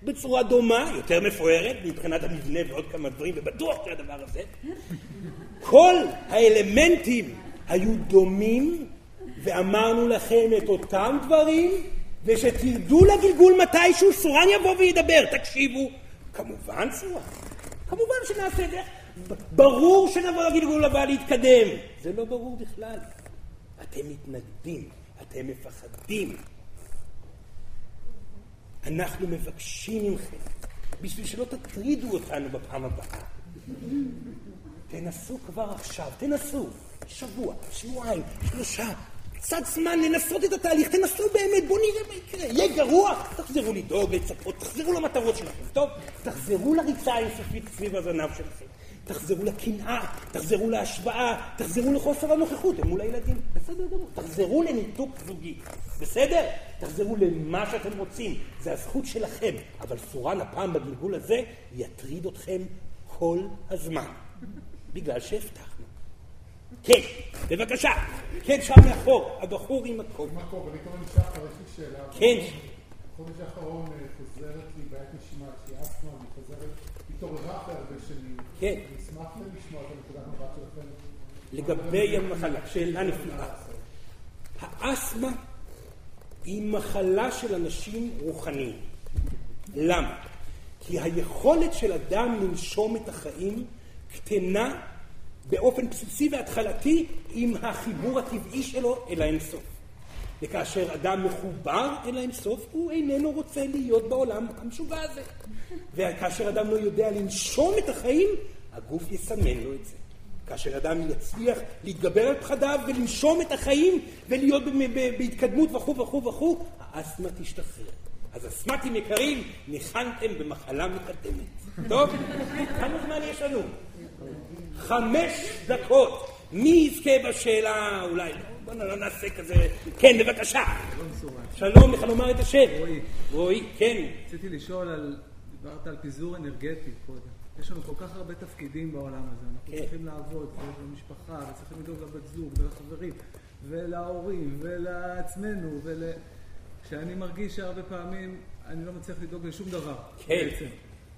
בצורה דומה, יותר מפוארת מבחינת המבנה ועוד כמה דברים, ובטוח שהדבר הזה. כל האלמנטים היו דומים, ואמרנו לכם את אותם דברים, ושתרדו לגלגול מתישהו, סורן יבוא וידבר. תקשיבו, כמובן סורן, כמובן שנעשה את זה. ברור שנבוא לגלגול הבא להתקדם. זה לא ברור בכלל. אתם מתנגדים, אתם מפחדים. אנחנו מבקשים מכם, בשביל שלא תטרידו אותנו בפעם הבאה. תנסו כבר עכשיו, תנסו. שבוע, שבועיים, שלושה. קצת זמן לנסות את התהליך, תנסו באמת, בואו נראה מה יקרה. יהיה גרוע, תחזרו לדאוג, לצפות, תחזרו למטרות שלכם, טוב? תחזרו לריצה האינסופית סביב הזנב שלכם. תחזרו לקנאה, תחזרו להשוואה, תחזרו לחוסר הנוכחות הם מול הילדים. בסדר גמור. תחזרו לניתוק זוגי. בסדר? תחזרו למה שאתם רוצים. זה הזכות שלכם. אבל סורן הפעם בגלגול הזה יטריד אתכם כל הזמן. בגלל שהבטחנו. כן, בבקשה. כן, שם מאחור, הבחור עם הקול. מקום, אני קורא לשחר, יש לי שאלה. כן. בחודש האחרון אה, חוזרת לי בעיית נשימה, יש לי אסתמה, היא חוזרת, התעוררה אחרי הרבה שנים. כן. אני אשמח לשמוע את הנקודת מבט שלכם. לגבי המחלה, שאלה נפלאה. האסתמה היא מחלה של אנשים רוחניים. למה? כי היכולת של אדם לנשום את החיים קטנה באופן בסיסי והתחלתי עם החיבור הטבעי שלו אל האינסוף. וכאשר אדם מחובר אל האינסוף, הוא איננו רוצה להיות בעולם המשוגע הזה. וכאשר אדם לא יודע לנשום את החיים, הגוף יסמן לו את זה. כאשר אדם יצליח להתגבר על פחדיו ולנשום את החיים ולהיות בהתקדמות וכו' וכו' וכו', האסתמה תשתחרר. אז אסתמטים יקרים, ניחנתם במחלה מקדמת. טוב? כמה זמן יש לנו? חמש דקות. מי יזכה בשאלה? אולי לא. בוא לא נעשה כזה... כן, בבקשה. שלום, איך לומר את השם? רועי. רועי, כן. רציתי לשאול על, דיברת על פיזור אנרגטי קודם. יש לנו כל כך הרבה תפקידים בעולם הזה. אנחנו כן. צריכים לעבוד, ולמשפחה, וצריכים לדאוג לבת זוג, ולחברים, ולהורים, ולעצמנו, ול... כשאני מרגיש שהרבה פעמים אני לא מצליח לדאוג לשום דבר. כן, בעצם.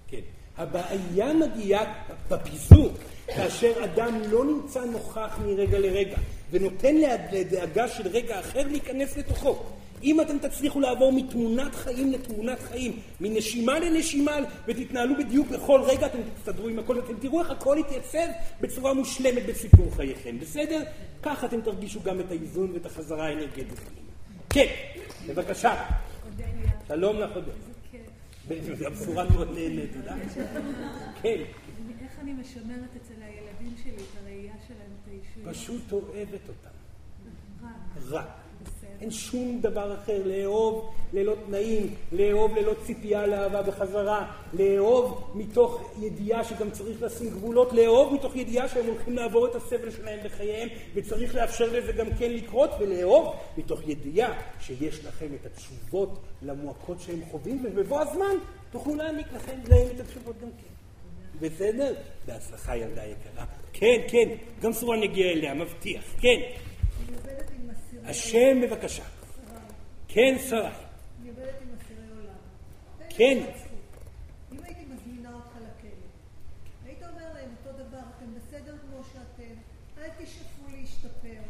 כן. הבעיה מגיעה בפיזור, כאשר אדם לא נמצא נוכח מרגע לרגע, ונותן לדאגה של רגע אחר להיכנס לתוכו. אם אתם תצליחו לעבור מתמונת חיים לתמונת חיים, מנשימה לנשימה, ותתנהלו בדיוק בכל רגע, אתם תסתדרו עם הכל, אתם תראו איך הכל יתייצב בצורה מושלמת בסיפור חייכם, בסדר? ככה אתם תרגישו גם את האיזון ואת החזרה האנרגטית. כן, בבקשה. שלום לך, אודליה. הבשורה מאוד נהנית, תודה. כן, איך אני משמרת אצל הילדים שלי את הראייה שלהם, את האישיות? פשוט אוהבת אותם. רק. אין שום דבר אחר, לאהוב ללא תנאים, לאהוב ללא ציפייה לאהבה בחזרה, לאהוב מתוך ידיעה שגם צריך לשים גבולות, לאהוב מתוך ידיעה שהם הולכים לעבור את הסבל שלהם בחייהם וצריך לאפשר לזה גם כן לקרות, ולאהוב מתוך ידיעה שיש לכם את התשובות למועקות שהם חווים, ובבוא הזמן תוכלו להעניק לכם להם את התשובות גם כן. בסדר? בהצלחה ילדה יקרה. כן, כן, גם סורן יגיע אליה, מבטיח. כן. אני עובדת עם אסירי השם בבקשה. כן, שרה. אני עובדת עם אסירי עולם. כן. אם הייתי מזמינה אותך לכלא, היית אומר להם אותו דבר, אתם בסדר כמו שאתם, אל תשאפו להשתפר.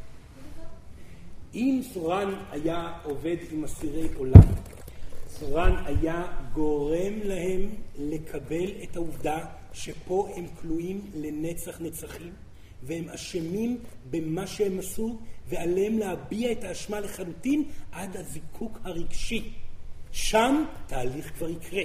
אם סורן היה עובד עם אסירי עולם, סורן היה גורם להם לקבל את העובדה שפה הם כלואים לנצח נצחים, והם אשמים במה שהם עשו, ועליהם להביע את האשמה לחלוטין עד הזיקוק הרגשי. שם תהליך כבר יקרה.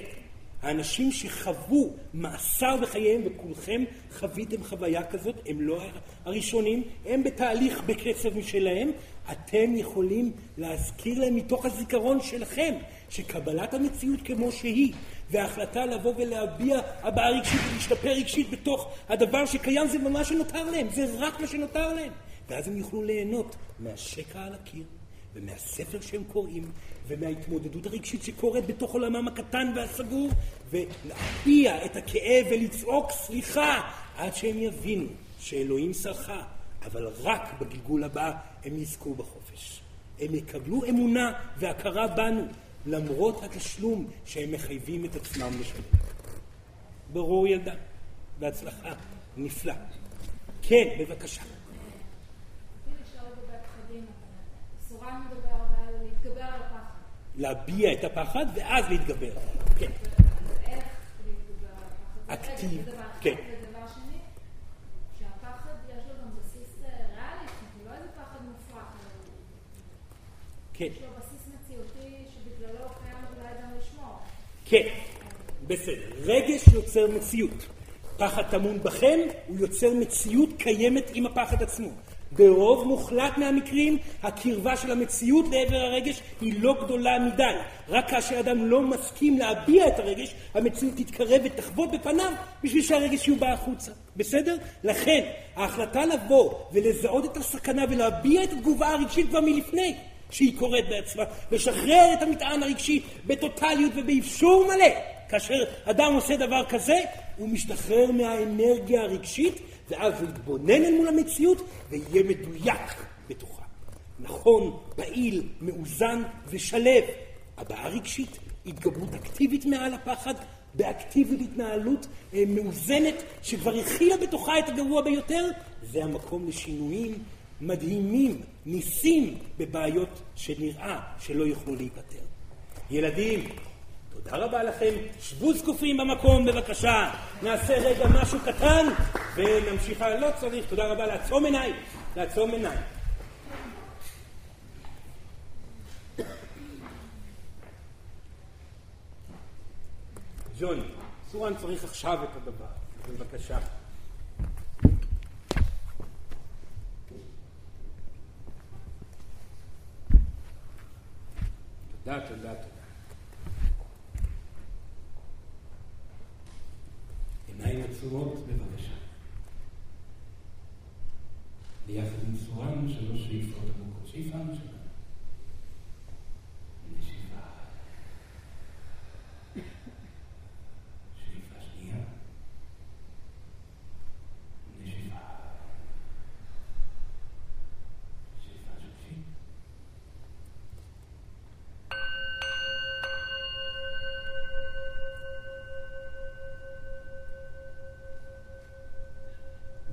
האנשים שחוו מאסר בחייהם, וכולכם חוויתם חוויה כזאת, הם לא הראשונים, הם בתהליך בקצב משלהם, אתם יכולים להזכיר להם מתוך הזיכרון שלכם, שקבלת המציאות כמו שהיא, וההחלטה לבוא ולהביע הבעה רגשית ולהשתפר רגשית בתוך הדבר שקיים זה מה שנותר להם, זה רק מה שנותר להם. ואז הם יוכלו ליהנות מהשקע על הקיר. ומהספר שהם קוראים, ומההתמודדות הרגשית שקורית בתוך עולמם הקטן והסגור, ולהביע את הכאב ולצעוק סליחה, עד שהם יבינו שאלוהים סלחה, אבל רק בגלגול הבא הם יזכו בחופש. הם יקבלו אמונה והכרה בנו, למרות התשלום שהם מחייבים את עצמם לשלם. ברור ילדה, בהצלחה, נפלא. כן, בבקשה. רציתי לשאול לגבי הפחדים. סורן מדבר הרבה על להתגבר על הפחד. להביע את הפחד ואז להתגבר. כן. איך להתגבר על הפחד? אקטיב. כן. ודבר שני, שהפחד יש לו גם בסיס ריאלי, הוא לא איזה פחד מופרך, אלא הוא- כן, יש לו בסיס מציאותי שבגללו קיים אולי גם לשמור. כן, בסדר. רגש יוצר מציאות. פחד טמון בכם, הוא יוצר מציאות קיימת עם הפחד עצמו. ברוב מוחלט מהמקרים, הקרבה של המציאות לעבר הרגש היא לא גדולה מדי. רק כאשר אדם לא מסכים להביע את הרגש, המציאות תתקרב ותחבוט בפניו בשביל שהרגש יובע החוצה. בסדר? לכן, ההחלטה לבוא ולזהות את הסכנה ולהביע את התגובה הרגשית כבר מלפני, שהיא קורית בעצמה, לשחרר את המטען הרגשי בטוטליות ובאפשור מלא. כאשר אדם עושה דבר כזה, הוא משתחרר מהאנרגיה הרגשית, ואז הוא יתבונן אל מול המציאות ויהיה מדויק בתוכה. נכון, פעיל, מאוזן ושלב. הבעה רגשית, התגברות אקטיבית מעל הפחד, באקטיביות התנהלות אה, מאוזנת שכבר הכילה בתוכה את הגרוע ביותר, זה המקום לשינויים מדהימים, ניסים בבעיות שנראה שלא יוכלו להיפתר. ילדים, תודה רבה לכם, שבו זקופים במקום בבקשה, נעשה רגע משהו קטן ונמשיך, לא צריך, תודה רבה, לעצום עיניים, לעצום עיניים. ג'וני, סורן צריך עכשיו את הדבר, בבקשה. תודה, תודה, תודה. עיניים עצומות, בבקשה. ביחד עם סורן שלוש שאיפות עמוקות. שאיפה ראשונה. נשיפה. שאיפה שנייה. נשיפה. שאיפה שלישית.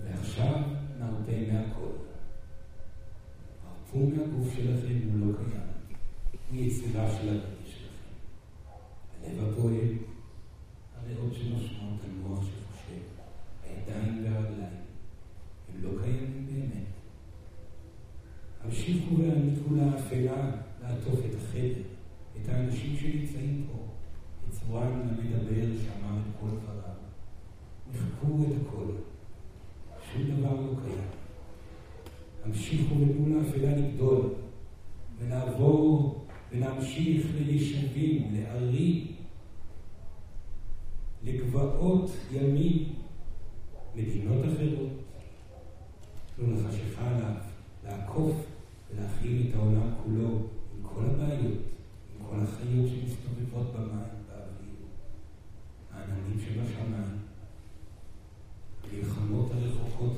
ועכשיו נרפה מהכל. הרפו מהגוף שלכם, הוא לא קיים. הוא יצירה של הרגש שלכם. הלב הפועל, הריאות שנושמות, המוח שחושב, הידיים והרגליים, הם לא קיימים באמת. המשיכו והעניקו לאפלה לעטוף את החדר, את האנשים שנמצאים פה, את צורם המדבר שאמר את כל דבריו. מחקו את הכל. שום דבר לא קיים. המשיכו בתמונה האפלה לגדול, ונעבור ונמשיך ליישובים, לערים, לגבעות ימים, מדינות אחרות. תנו לחשיכה עליו, לעקוף ולהכיל את העולם כולו עם כל הבעיות, עם כל החיות שמסתובבות במים, באוויר, העננים שבשמיים. המלחמות הרחוקות